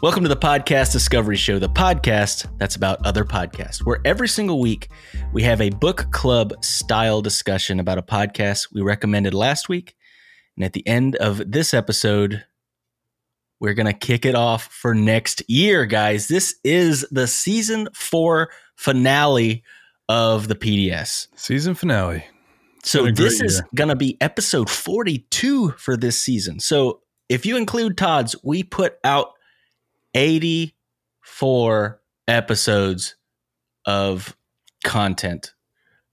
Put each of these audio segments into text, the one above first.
Welcome to the Podcast Discovery Show, the podcast that's about other podcasts, where every single week we have a book club style discussion about a podcast we recommended last week. And at the end of this episode, we're going to kick it off for next year, guys. This is the season four finale of the PDS. Season finale. So this is going to be episode 42 for this season. So if you include Todd's, we put out 84 episodes of content,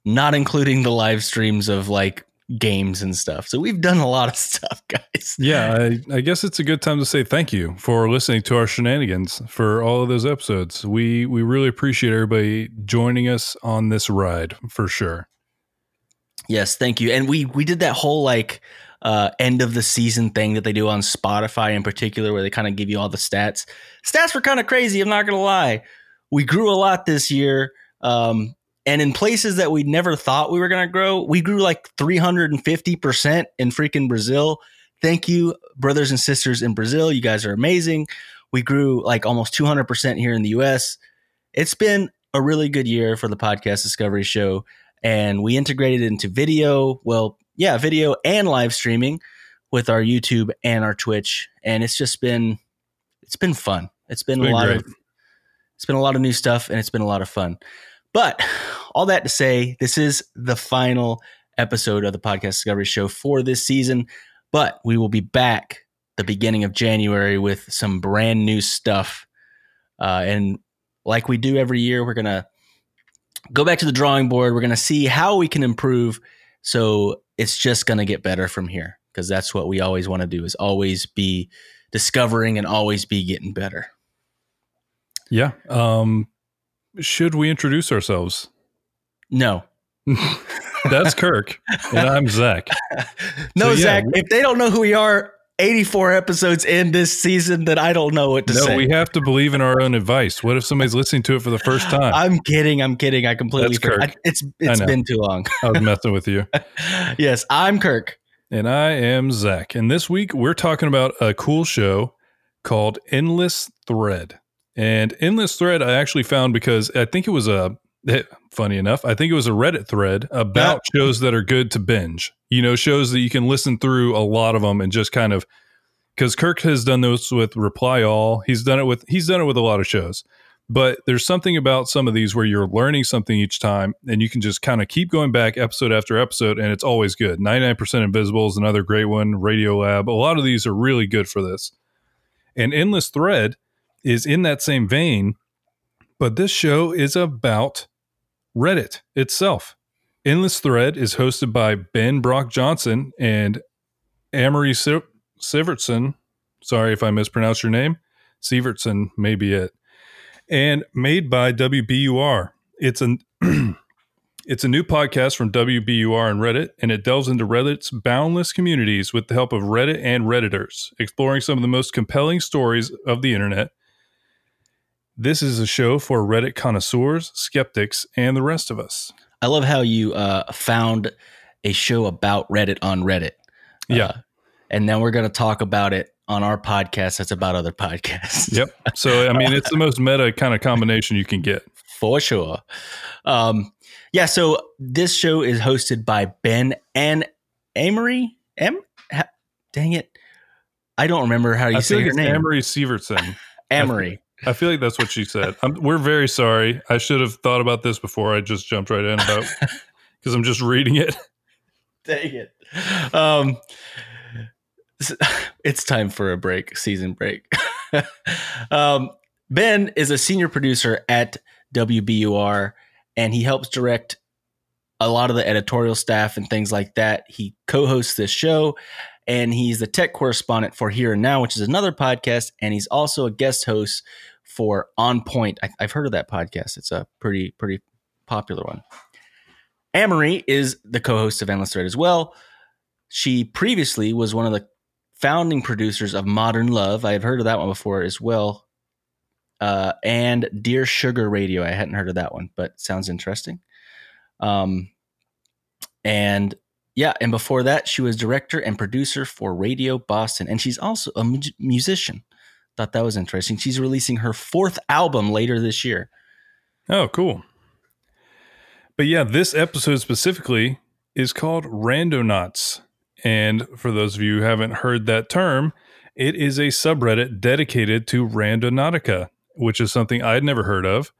not including the live streams of like games and stuff. So we've done a lot of stuff, guys. Yeah, I, I guess it's a good time to say thank you for listening to our shenanigans for all of those episodes. We we really appreciate everybody joining us on this ride for sure. Yes, thank you. And we we did that whole like uh end of the season thing that they do on Spotify in particular where they kind of give you all the stats. Stats were kind of crazy, I'm not going to lie. We grew a lot this year. Um and in places that we never thought we were going to grow, we grew like 350% in freaking Brazil. Thank you brothers and sisters in Brazil. You guys are amazing. We grew like almost 200% here in the US. It's been a really good year for the podcast discovery show and we integrated into video. Well, yeah, video and live streaming with our YouTube and our Twitch, and it's just been it's been fun. It's been, It's been a lot great. of it's been a lot of new stuff, and it's been a lot of fun. But all that to say, this is the final episode of the podcast discovery show for this season. But we will be back the beginning of January with some brand new stuff, uh, and like we do every year, we're gonna go back to the drawing board. We're going to see how we can improve. So it's just going to get better from here because that's what we always want to do is always be discovering and always be getting better. Yeah. Um should we introduce ourselves? No, That's Kirk and I'm Zach. no, yeah, Zach, if they don't know who we are 84 episodes in this season, that I don't know what to No, say. No, we have to believe in our own advice. What if somebody's listening to it for the first time? I'm kidding. I'm kidding. I completely forgot. It's it's know. been too long. I was messing with you. yes, I'm Kirk. And I am Zach. And this week we're talking about a cool show called Endless Thread. And Endless Thread I actually found because I think it was a Eh, funny enough, I think it was a Reddit thread about shows that are good to binge. You know, shows that you can listen through a lot of them and just kind of because Kirk has done those with Reply All. He's done it with he's done it with a lot of shows. But there's something about some of these where you're learning something each time and you can just kind of keep going back episode after episode and it's always good. 99% Invisible is another great one, Radio Lab. A lot of these are really good for this. And Endless Thread is in that same vein, but this show is about Reddit itself. Endless Thread is hosted by Ben Brock Johnson and Amory Si- Sivertson. Sorry if I mispronounced your name. Sivertson may be it. And made by WBUR. It's an it's a new podcast from WBUR and Reddit, and it delves into Reddit's boundless communities with the help of Reddit and Redditors, exploring some of the most compelling stories of the internet. This is a show for Reddit connoisseurs, skeptics, and the rest of us. I love how you uh, found a show about Reddit on Reddit. Yeah. Uh, and then we're going to talk about it on our podcast that's about other podcasts. Yep. So, I mean, it's the most meta kind of combination you can get. For sure. Um, yeah, so this show is hosted by Ben and Amory. Em? Ha- dang it. I don't remember how you I say feel like her it's name. Amory Sivertson. Amory. I feel like that's what she said. I'm, we're very sorry. I should have thought about this before I just jumped right in about because I'm just reading it. Dang it. Um, it's time for a break, season break. um, ben is a senior producer at WBUR, and he helps direct a lot of the editorial staff and things like that. He co hosts this show, and he's the tech correspondent for Here and Now, which is another podcast, and he's also a guest host for On Point. I, I've heard of that podcast. It's a pretty, pretty popular one. Amory is the co-host of Endless Thread as well. She previously was one of the founding producers of Modern Love. I had heard of that one before as well. Uh, and Dear Sugar Radio. I hadn't heard of that one, but sounds interesting. Um, and yeah, and before that, she was director and producer for Radio Boston, and she's also a mu- musician. Thought that was interesting. She's releasing her fourth album later this year. Oh, cool. But yeah, this episode specifically is called Randonauts. And for those of you who haven't heard that term, it is a subreddit dedicated to Randonautica, which is something I'd never heard of.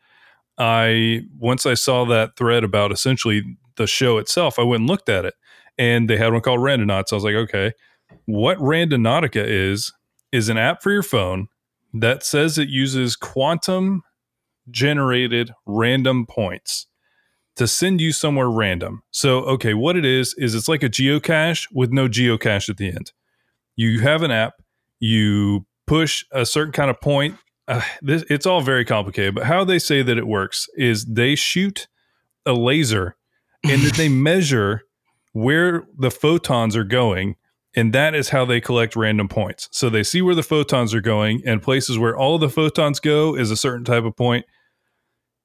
I once I saw that thread about essentially the show itself, I went and looked at it, and they had one called Randonauts. I was like, okay, what Randonautica is is an app for your phone that says it uses quantum generated random points to send you somewhere random. So, okay, what it is is it's like a geocache with no geocache at the end. You have an app, you push a certain kind of point. Uh, this, it's all very complicated, but how they say that it works is they shoot a laser and that they measure where the photons are going and that is how they collect random points. So they see where the photons are going, and places where all the photons go is a certain type of point.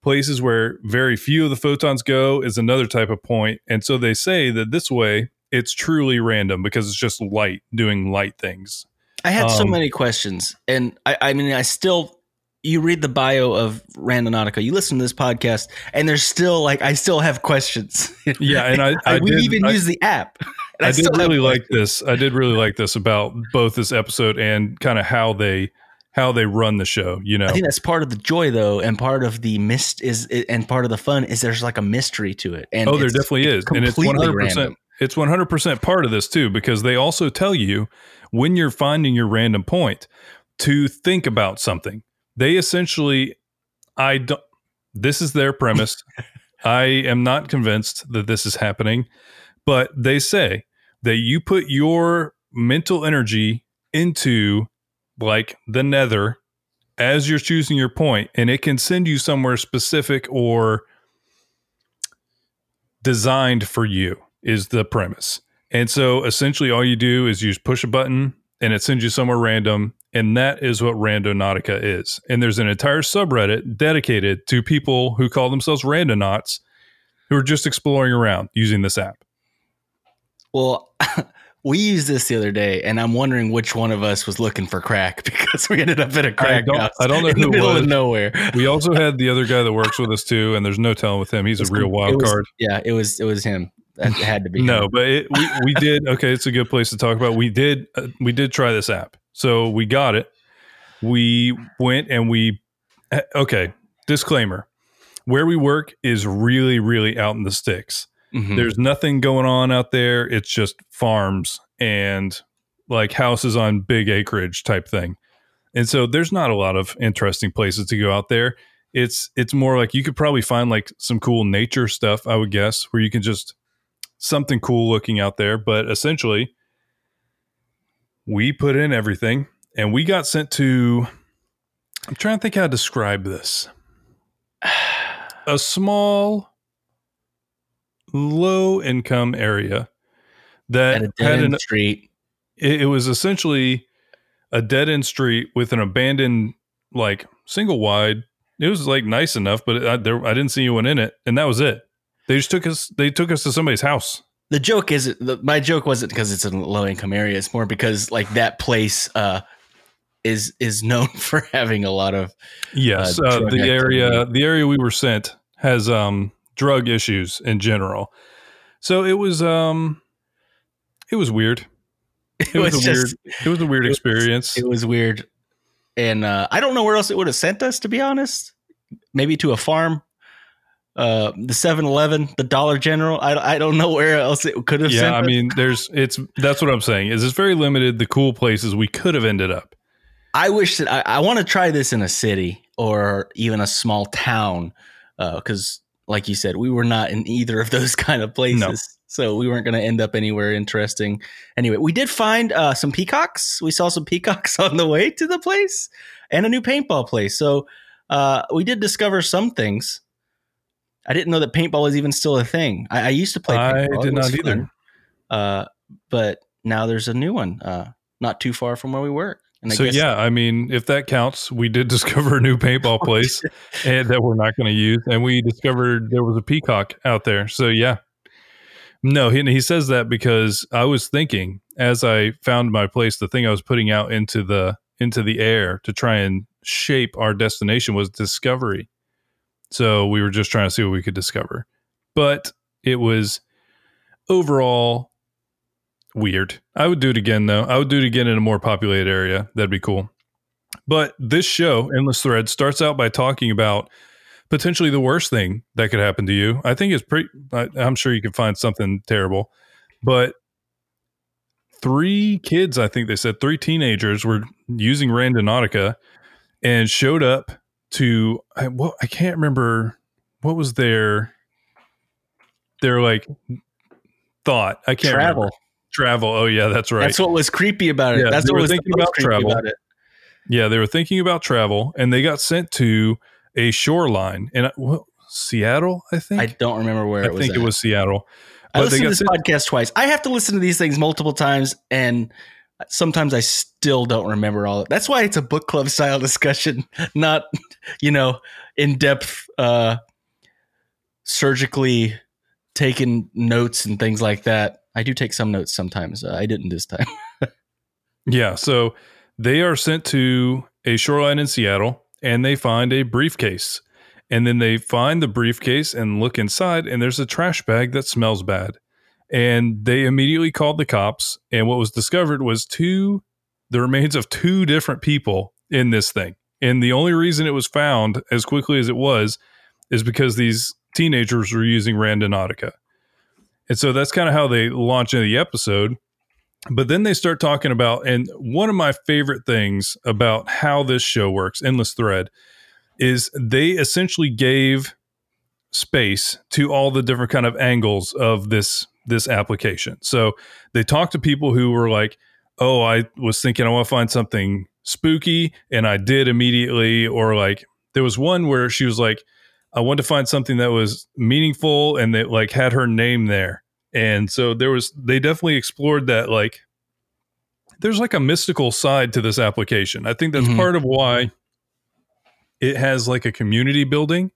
Places where very few of the photons go is another type of point. And so they say that this way it's truly random because it's just light doing light things. I had um, so many questions, and I, I mean, I still you read the bio of Randonautica, you listen to this podcast, and there's still like I still have questions. Yeah, and I, I we did, even I, use the app. I, I, did really like this. I did really like this about both this episode and kind of how they how they run the show. You know, I think that's part of the joy though, and part of the mist is, and part of the fun is there's like a mystery to it. And oh, there definitely is, and it's one hundred percent. It's one hundred percent part of this too because they also tell you when you're finding your random point to think about something. They essentially, I don't. This is their premise. I am not convinced that this is happening, but they say that you put your mental energy into like the nether as you're choosing your point and it can send you somewhere specific or designed for you is the premise. And so essentially all you do is you push a button and it sends you somewhere random and that is what randonautica is. And there's an entire subreddit dedicated to people who call themselves randonauts who are just exploring around using this app well, we used this the other day, and I'm wondering which one of us was looking for crack because we ended up at a crack I don't, house I don't know in who the middle was. of nowhere. We also had the other guy that works with us too, and there's no telling with him. He's a real wild was, card. Yeah, it was it was him. That had to be. no, him. but it, we we did. Okay, it's a good place to talk about. We did uh, we did try this app, so we got it. We went and we eh, okay. Disclaimer: Where we work is really really out in the sticks. Mm-hmm. There's nothing going on out there. It's just farms and like houses on big acreage type thing. And so there's not a lot of interesting places to go out there. It's it's more like you could probably find like some cool nature stuff, I would guess, where you can just something cool looking out there, but essentially we put in everything and we got sent to I'm trying to think how to describe this. A small low income area that had a street. It, it, was essentially a dead end street with an abandoned like single wide. It was like nice enough, but I, there, I didn't see anyone in it, and that was it. They just took us. They took us to somebody's house. The joke is the, my joke wasn't because it's a low income area. It's more because like that place uh, is is known for having a lot of yes. Uh, uh, the activity. area the area we were sent has um drug issues in general. So it was um it was weird. It, it was, was, a just, weird it was a weird experience. It was, weird. And uh, I don't know where else it would have sent us to be honest. Maybe to a farm. Uh, the 7-Eleven, the Dollar General. I, I don't know where else it could have. Yeah, I mean, there's it's that's what I'm saying. Is it's very limited the cool places we could have ended up. I wish that I, I want to try this in a city or even a small town because like you said, we were not in either of those kind of places. No. So we weren't going to end up anywhere interesting. Anyway, we did find uh, some peacocks. We saw some peacocks on the way to the place and a new paintball place. So uh, we did discover some things. I didn't know that paintball was even still a thing. I, I used to play paintball. I did not either. Uh, but now there's a new one uh, not too far from where we work so guess- yeah, I mean, if that counts, we did discover a new paintball place and that we're not going to use, and we discovered there was a peacock out there. So yeah, no, he, he says that because I was thinking as I found my place, the thing I was putting out into the into the air to try and shape our destination was discovery. So we were just trying to see what we could discover. But it was overall weird. I would do it again though. I would do it again in a more populated area. That'd be cool. But this show, Endless Thread, starts out by talking about potentially the worst thing that could happen to you. I think it's pretty, I, I'm sure you can find something terrible, but three kids, I think they said three teenagers were using Randonautica and showed up to, I, what, I can't remember what was their, their like thought. I can't Travel. remember. Travel. Oh yeah, that's right. That's what was creepy about it. Yeah, That's what was thinking about travel. about it. Yeah, they were thinking about travel, and they got sent to a shoreline in what, Seattle. I think. I don't remember where I it was. think it was Seattle. I But they listened to this sent- podcast twice. I have to listen to these things multiple times, and sometimes I still don't remember all. Of, That's why it's a book club style discussion, not you know in depth, uh, surgically taken notes and things like that. I do take some notes sometimes. Uh, I didn't this time. Yeah, so they are sent to a shoreline in Seattle, and they find a briefcase, and then they find the briefcase and look inside, and there's a trash bag that smells bad, and they immediately called the cops. And what was discovered was two, the remains of two different people in this thing. And the only reason it was found as quickly as it was is because these teenagers were using Randonautica. And so that's kind of how they launch into the episode. But then they start talking about, and one of my favorite things about how this show works, Endless Thread, is they essentially gave space to all the different kind of angles of this this application. So they talked to people who were like, "Oh, I was thinking I want to find something spooky," and I did immediately. Or like there was one where she was like, "I wanted to find something that was meaningful and that like had her name there." And so there was they definitely explored that like there's like a mystical side to this application. I think that's Mhm. part of why it has like a community building.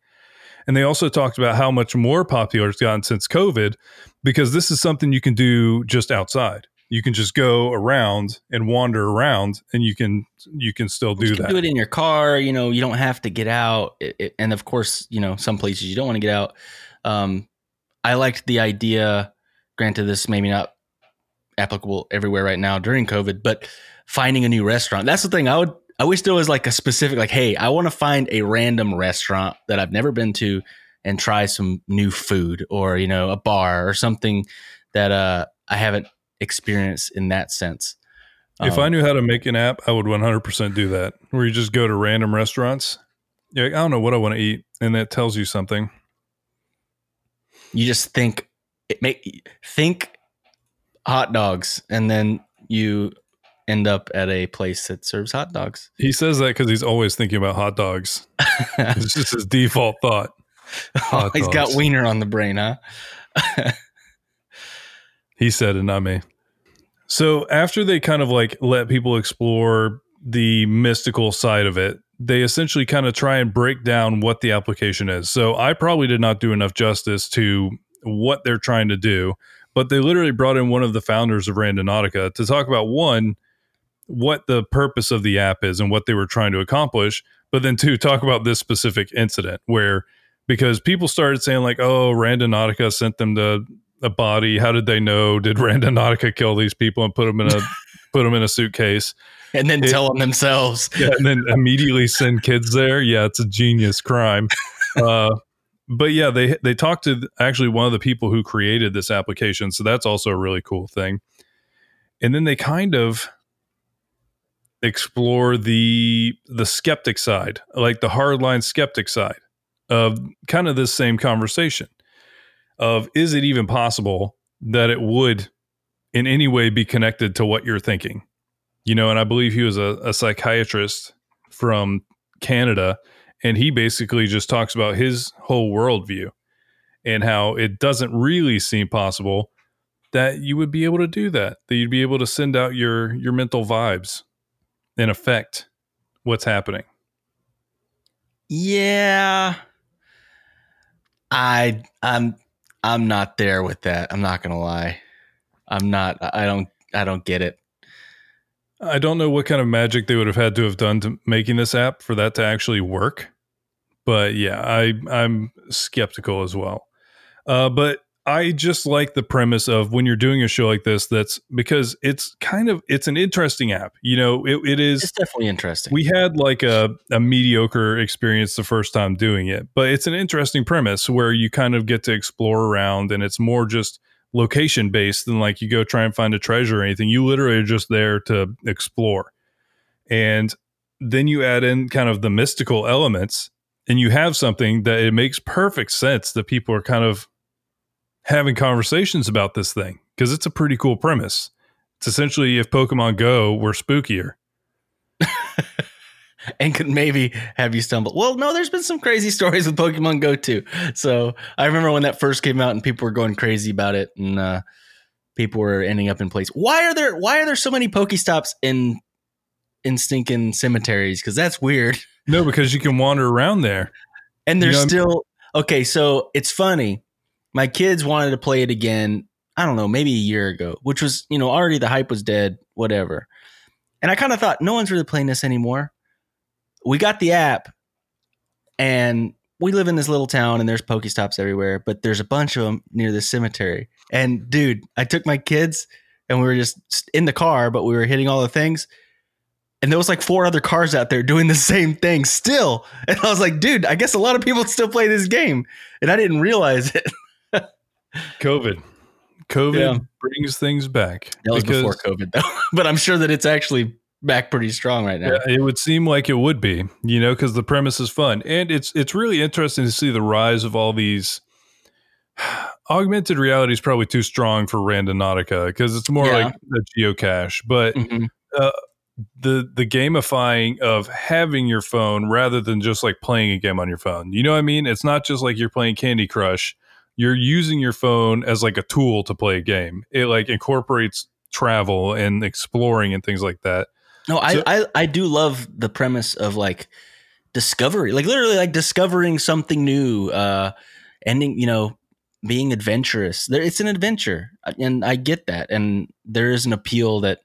And they also talked about how much more popular it's gotten since COVID because this is something you can do just outside. You can just go around and wander around and you can you can still do you can that. do it in your car. You know, you don't have to get out. It, it- and of course, you know, some places you don't want to get out. Um, I liked the idea. Granted, this maybe not applicable everywhere right now during COVID, but finding a new restaurant. That's the thing. I would. I wish there was like a specific, like, hey, I want to find a random restaurant that I've never been to and try some new food, or you know, a bar or something that uh, I haven't experienced in that sense. If Um, I knew how to make an app, I would 100% do that. Where you just go to random restaurants. You're like, I don't know what I want to eat, and that tells you something. you just think it make think hot dogs and then you end up at a place that serves hot dogs He says that because he's always thinking about hot dogs. It's just his default thought. Hot he's got wiener on the brain huh He said it, not me. So after they kind of like let people explore the mystical side of it, they essentially kind of try and break down what the application is. So I probably did not do enough justice to what they're trying to do, but they literally brought in one of the founders of Randonautica to talk about one, what the purpose of the app is and what they were trying to accomplish, but then two, talk about this specific incident where because people started saying like, oh, Randonautica sent them to a body. How did they know? Did Randonautica kill these people and put them in a put them in a suitcase? and then It- tell them themselves Yeah, and then immediately send kids there. Yeah, it's a genius crime. Uh, but yeah, they they talked to actually one of the people who created this application, so that's also a really cool thing. And then they kind of explore the the skeptic side, like the hardline skeptic side of kind of this same conversation of is it even possible that it would in any way be connected to what you're thinking? You know, and I believe he was a, a psychiatrist from Canada, and he basically just talks about his whole worldview and how it doesn't really seem possible that you would be able to do that, that you'd be able to send out your your mental vibes and affect what's happening. yeah i i'm i'm not there with that i'm not gonna lie i'm not i don't i don't get it I don't know what kind of magic they would have had to have done to making this app for that to actually work. But yeah, I I'm skeptical as well. Uh, but I just like the premise of when you're doing a show like this. That's because it's kind of it's an interesting app. You know, it, it is. It's definitely interesting. We had like a, a mediocre experience the first time doing it, but it's an interesting premise where you kind of get to explore around, and it's more just location based than like you go try and find a treasure or anything. You literally are just there to explore, and then you add in kind of the mystical elements, and you have something that it makes perfect sense that people are kind of having conversations about this thing because it's a pretty cool premise. It's essentially if Pokemon Go were spookier. and could maybe have you stumble. Well, no, there's been some crazy stories with Pokemon Go too. So I remember when that first came out and people were going crazy about it and uh, people were ending up in place. Why are there why are there so many Pokestops in in stinking cemeteries? Because that's weird. No, because you can wander around there. And there's you know still okay, so it's funny my kids wanted to play it again. I don't know, maybe a year ago, which was, you know, already the hype was dead, whatever. And I kind of thought, no one's really playing this anymore. We got the app and we live in this little town and there's Pokestops everywhere, but there's a bunch of them near the cemetery. And dude, I took my kids and we were just in the car, but we were hitting all the things. And there was like four other cars out there doing the same thing still. And I was like, dude, I guess a lot of people still play this game. And I didn't realize it. COVID. COVID yeah. brings things back. That was before COVID, though. but I'm sure that it's actually back pretty strong right now. Yeah, it would seem like it would be, you know, because the premise is fun, and it's it's really interesting to see the rise of all these. Augmented reality is probably too strong for Randonautica because it's more yeah. like a geocache, but mm-hmm. uh, the the gamifying of having your phone rather than just like playing a game on your phone. You know what I mean? It's not just like you're playing Candy Crush you're using your phone as like a tool to play a game. It like incorporates travel and exploring and things like that. No, so, I, I I do love the premise of like discovery, like literally like discovering something new, uh, ending, you know, being adventurous. There, it's an adventure, and I get that, and there is an appeal that,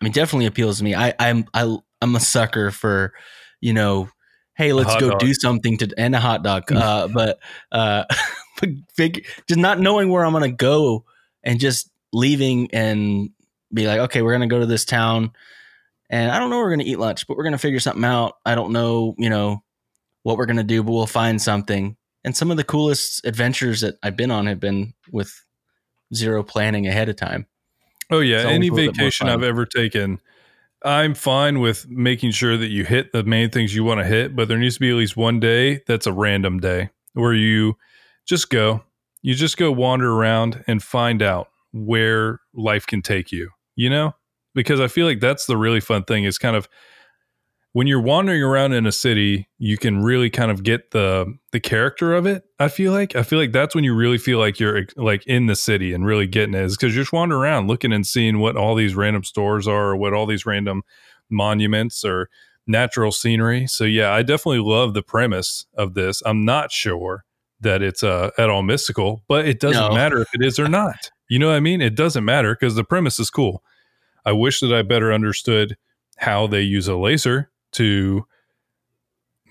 I mean, definitely appeals to me. I I'm I, I'm a sucker for, you know, hey, let's go dog. do something to and a hot dog. Uh, but uh, figure, just not knowing where I'm gonna go and just leaving and be like, okay, we're gonna go to this town, and I don't know we're gonna eat lunch, but we're gonna figure something out. I don't know, you know, what we're gonna do, but we'll find something. And some of the coolest adventures that I've been on have been with zero planning ahead of time. Oh yeah, any vacation I've ever taken I'm fine with making sure that you hit the main things you want to hit, but there needs to be at least one day that's a random day where you just go. You just go wander around and find out where life can take you, you know? Because I feel like that's the really fun thing is kind of when you're wandering around in a city, you can really kind of get the the character of it. I feel like I feel like that's when you really feel like you're like in the city and really getting it is because you're just wandering around looking and seeing what all these random stores are or what all these random monuments or natural scenery. So yeah, I definitely love the premise of this. I'm not sure that it's uh, at all mystical, but it doesn't no. matter if it is or not. You know what I mean? It doesn't matter because the premise is cool. I wish that I better understood how they use a laser to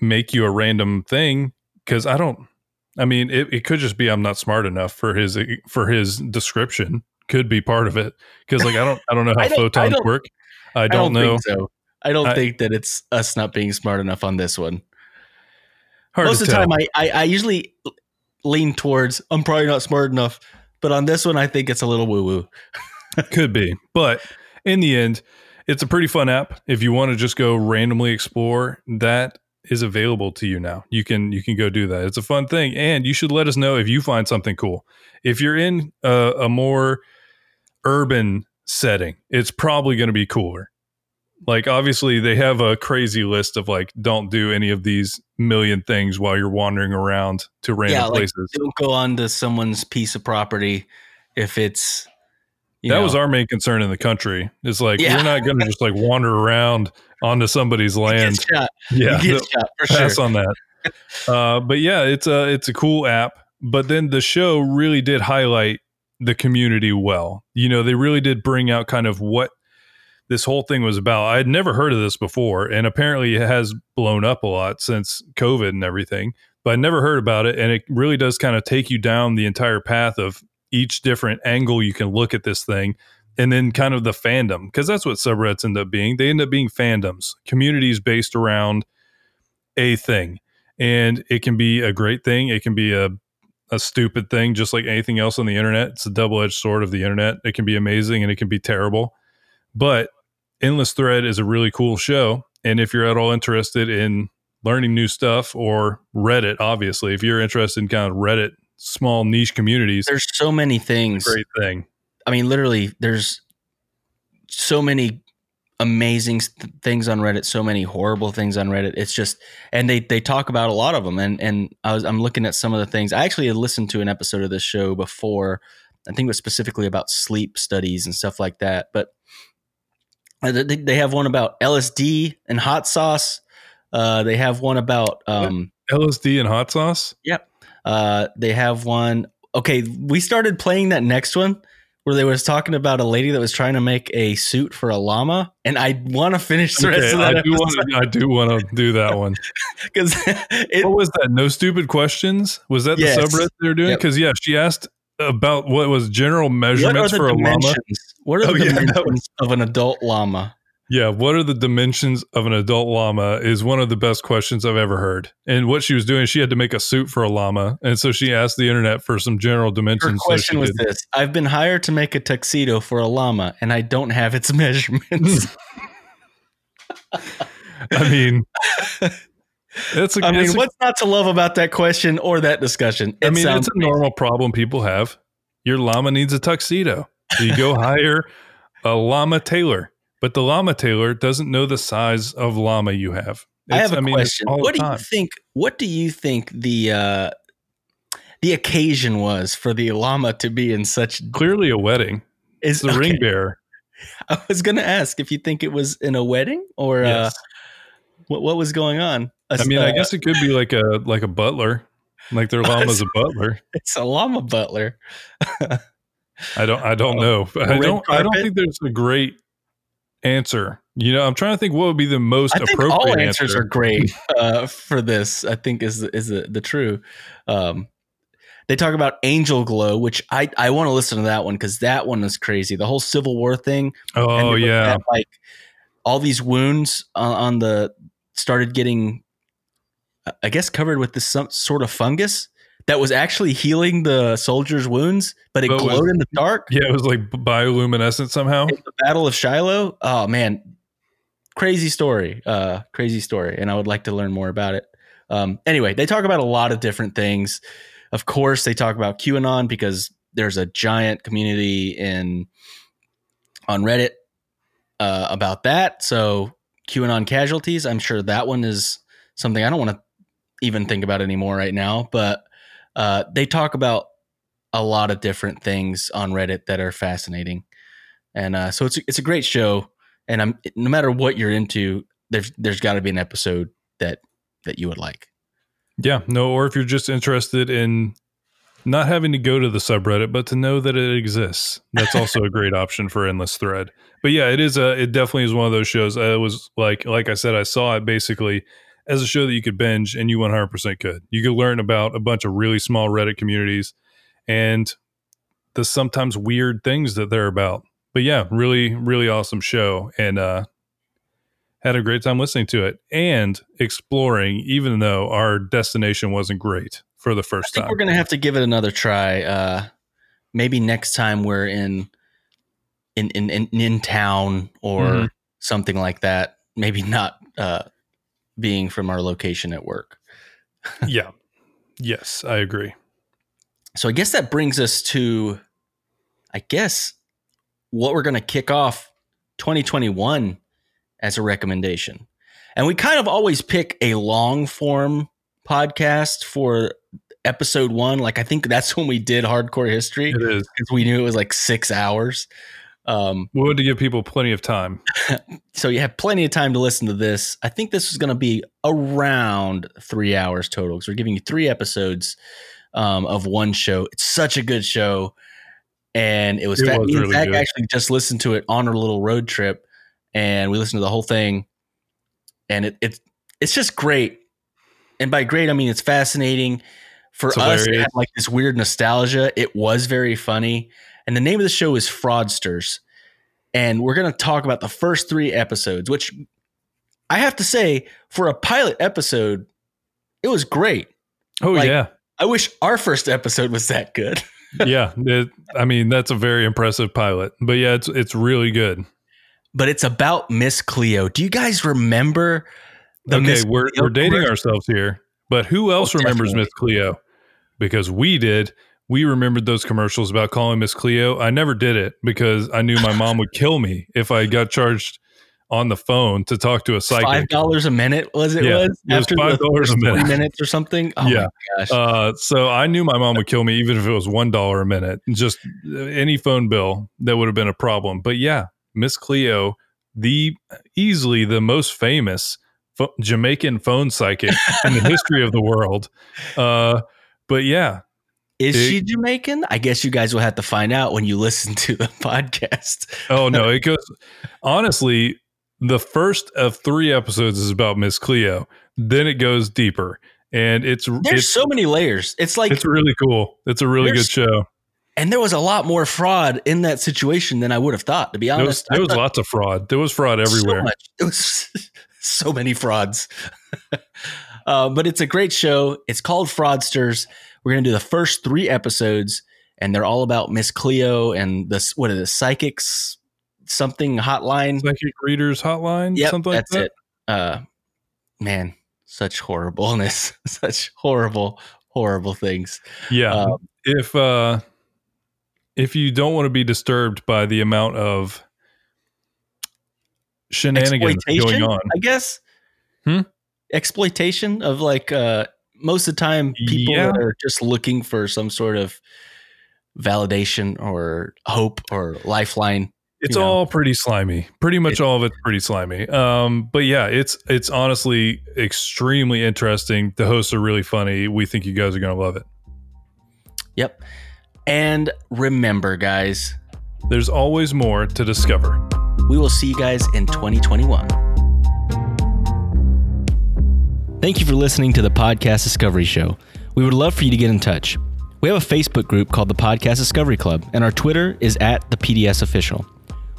make you a random thing because I don't. I mean, it, it could just be I'm not smart enough for his for his description. Could be part of it because like I don't I don't know how don't, photons I work. I don't, I don't know. so. I don't I, think that it's us not being smart enough on this one. Most of the time, I, I I usually lean towards I'm probably not smart enough, but on this one, I think it's a little woo woo. Could be, but in the end, it's a pretty fun app. If you want to just go randomly explore, that is available to you now. You can you can go do that. It's a fun thing, and you should let us know if you find something cool. If you're in a, a more urban setting, it's probably going to be cooler. Like obviously they have a crazy list of like don't do any of these million things while you're wandering around to random yeah, like places. Don't go on to someone's piece of property if it's that know. was our main concern in the country. It's like yeah. we're not going to just like wander around onto somebody's land. Yeah, shot pass sure. on that. Uh, but yeah, it's a it's a cool app. But then the show really did highlight the community well. You know, they really did bring out kind of what this whole thing was about. I had never heard of this before, and apparently it has blown up a lot since COVID and everything. But I never heard about it, and it really does kind of take you down the entire path of each different angle you can look at this thing, and then kind of the fandom because that's what subreddits end up being. They end up being fandoms, communities based around a thing, and it can be a great thing. It can be a a stupid thing, just like anything else on the internet. It's a double edged sword of the internet. It can be amazing and it can be terrible. But Endless Thread is a really cool show. And if you're at all interested in learning new stuff or Reddit, obviously, if you're interested in kind of Reddit, small niche communities, there's so many things. Great thing. I mean, literally, there's so many amazing th- things on Reddit, so many horrible things on Reddit. It's just, and they they talk about a lot of them. And and I was I'm looking at some of the things. I actually had listened to an episode of this show before. I think it was specifically about sleep studies and stuff like that. But uh, they have one about LSD and hot sauce. Uh, they have one about um, LSD and hot sauce. Yep. Uh, they have one. Okay, we started playing that next one where they was talking about a lady that was trying to make a suit for a llama, and I want to finish the okay, rest of that. I do, want to, I do want to do that one because what was that? No stupid questions. Was that yes. the subreddit they were doing? Because yep. yeah, she asked about what was general measurements for a llama. What are the oh, dimensions yeah, was, of an adult llama? Yeah, what are the dimensions of an adult llama is one of the best questions I've ever heard. And what she was doing, she had to make a suit for a llama, and so she asked the internet for some general dimensions. Her question so was did. this: I've been hired to make a tuxedo for a llama, and I don't have its measurements. I mean, that's. a, I mean, what's not to love about that question or that discussion? It I mean, it's a normal problem people have. Your llama needs a tuxedo. So you go hire a llama tailor but the llama tailor doesn't know the size of llama you have. It's, I have a I mean, question. What do you think? What do you think the uh, the occasion was for the llama to be in such clearly a wedding? Is the okay. ring bearer? I was going to ask if you think it was in a wedding or uh, yes. uh, what what was going on. I mean, uh, I guess it could be like a like a butler, like their llama's a butler. It's a llama butler. I don't I don't know. I don't carpet? I don't think there's a great answer. You know, I'm trying to think what would be the most I think appropriate. All answers answer. are great uh, for this. I think is is the, the true. Um, they talk about Angel Glow, which I I want to listen to that one because that one is crazy. The whole Civil War thing. Oh yeah, at, like all these wounds on, on the started getting, I guess, covered with this some sort of fungus that was actually healing the soldiers' wounds, but it but glowed was, in the dark. Yeah, it was like bioluminescent somehow. the Battle of Shiloh. Oh man, crazy story. Uh, crazy story, and I would like to learn more about it. Um, anyway, they talk about a lot of different things. Of course, they talk about QAnon because there's a giant community in on Reddit uh, about that. So QAnon casualties. I'm sure that one is something I don't want to even think about anymore right now. But uh, they talk about a lot of different things on Reddit that are fascinating, and uh, so it's it's a great show. And I'm no matter what you're into, there's there's got to be an episode that that you would like. Yeah, no, or if you're just interested in not having to go to the subreddit, but to know that it exists, that's also a great option for endless thread. But yeah, it is a it definitely is one of those shows. I was like like I said, I saw it basically as a show that you could binge and you 100% could. You could learn about a bunch of really small Reddit communities and the sometimes weird things that they're about. But yeah, really, really awesome show. And uh, had a great time listening to it and exploring, even though our destination wasn't great for the first time. We're going to have to give it another try. Uh, maybe next time we're in, in, in, in, in town or mm-hmm. something like that. Maybe not uh, being from our location at work. yeah. Yes, I agree. So I guess that brings us to, I guess, what we're going to kick off 2021 as a recommendation. And we kind of always pick a long form podcast for episode one. Like I think that's when we did hardcore history. It is because we knew it was like six hours. Um, we wanted to give people plenty of time. so you have plenty of time to listen to this. I think this is going to be around three hours total because we're giving you three episodes um, of one show. It's such a good show. And it was, it was really Zach actually just listened to it on our little road trip and we listened to the whole thing, and it, it's it's just great. And by great, I mean it's fascinating. For It's us, it had like this weird nostalgia. It was very funny, and the name of the show is Fraudsters, and we're gonna talk about the first three episodes, which I have to say, for a pilot episode, it was great. Oh Like- yeah, I wish our first episode was that good. yeah. It- I mean, that's a very impressive pilot. But yeah, it's it's really good. but it's about Miss Cleo. Do you guys remember the okay, Miss we're Cleo we're dating ourselves here. But who else Oh, remembers. Miss Cleo? Because we did. We remembered those commercials about calling Miss Cleo. I never did it because I knew my mom would kill me if I got charged on the phone to talk to a psychic. Five dollars a minute was it? Yeah, was it was the $5 a minute. minutes or something. Oh Yeah. my gosh! Uh, so I knew my mom would kill me even if it was one dollar a minute. Just uh, any phone bill that would have been a problem. But yeah, Miss Cleo, the easily the most famous pho- Jamaican phone psychic in the history of the world. Uh, but yeah, Is it- she Jamaican? I guess you guys will have to find out when you listen to the podcast. oh no, it goes. Honestly, the first of three episodes is about Miss Cleo. Then it goes deeper, and it's There's it's so many layers. It's like, it's really cool. It's a really good show. and there was a lot more fraud in that situation than I would have thought. To be There was, honest, there was lots of fraud. There was fraud so everywhere. much. It was so many frauds. uh, but it's a great show. It's called Fraudsters. We're gonna do the first three episodes, and they're all about Miss Cleo and the what are the psychics something hotline. Psychic Readers Hotline, Yep, something like that's that. it. Uh, man, such horribleness, such horrible, horrible things. Yeah. Um, if uh if you don't want to be disturbed by the amount of shenanigans going on. I guess. Hmm? Exploitation of like uh most of the time people Yeah. are just looking for some sort of validation or hope or lifeline. It's you know. all pretty slimy. Pretty much It- all of it's pretty slimy. Um but yeah, it's it's honestly extremely interesting. The hosts are really funny. We think you guys are going to love it. Yep. And remember, guys, There's always more to discover. we will see you guys in 2021. Thank you for listening to the Podcast Discovery Show. We would love for you to get in touch. We have a Facebook group called the Podcast Discovery Club, and our Twitter is at the PDS Official.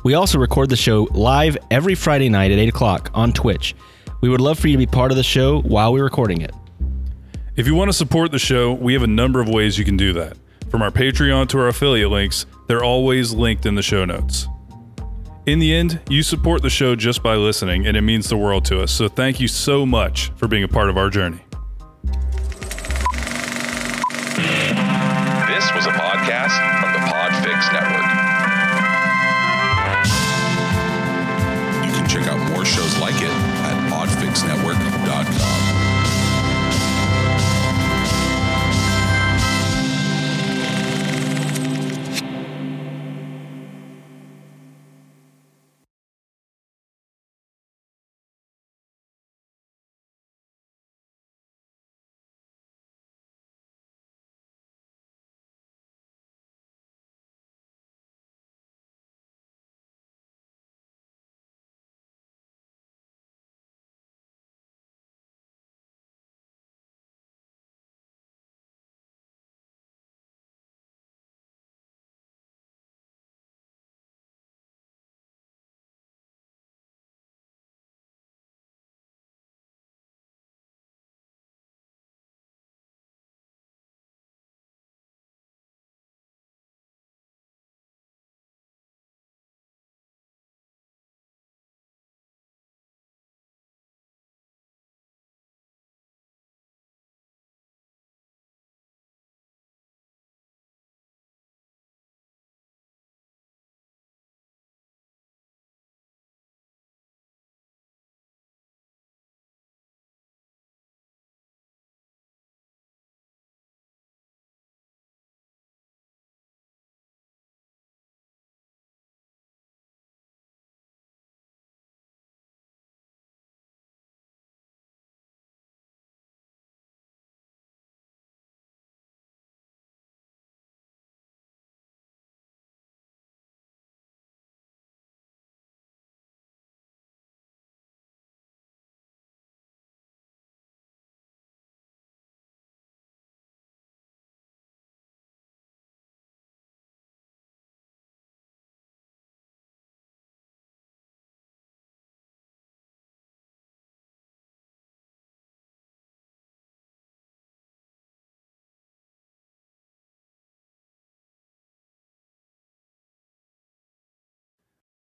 We also record the show live every Friday night at 8 o'clock on Twitch. We would love for you to be part of the show while we're recording it. If you want to support the show, we have a number of ways you can do that. From our Patreon to our affiliate links, they're always linked in the show notes. In the end, you support the show just by listening, and it means the world to us. So thank you so much for being a part of our journey.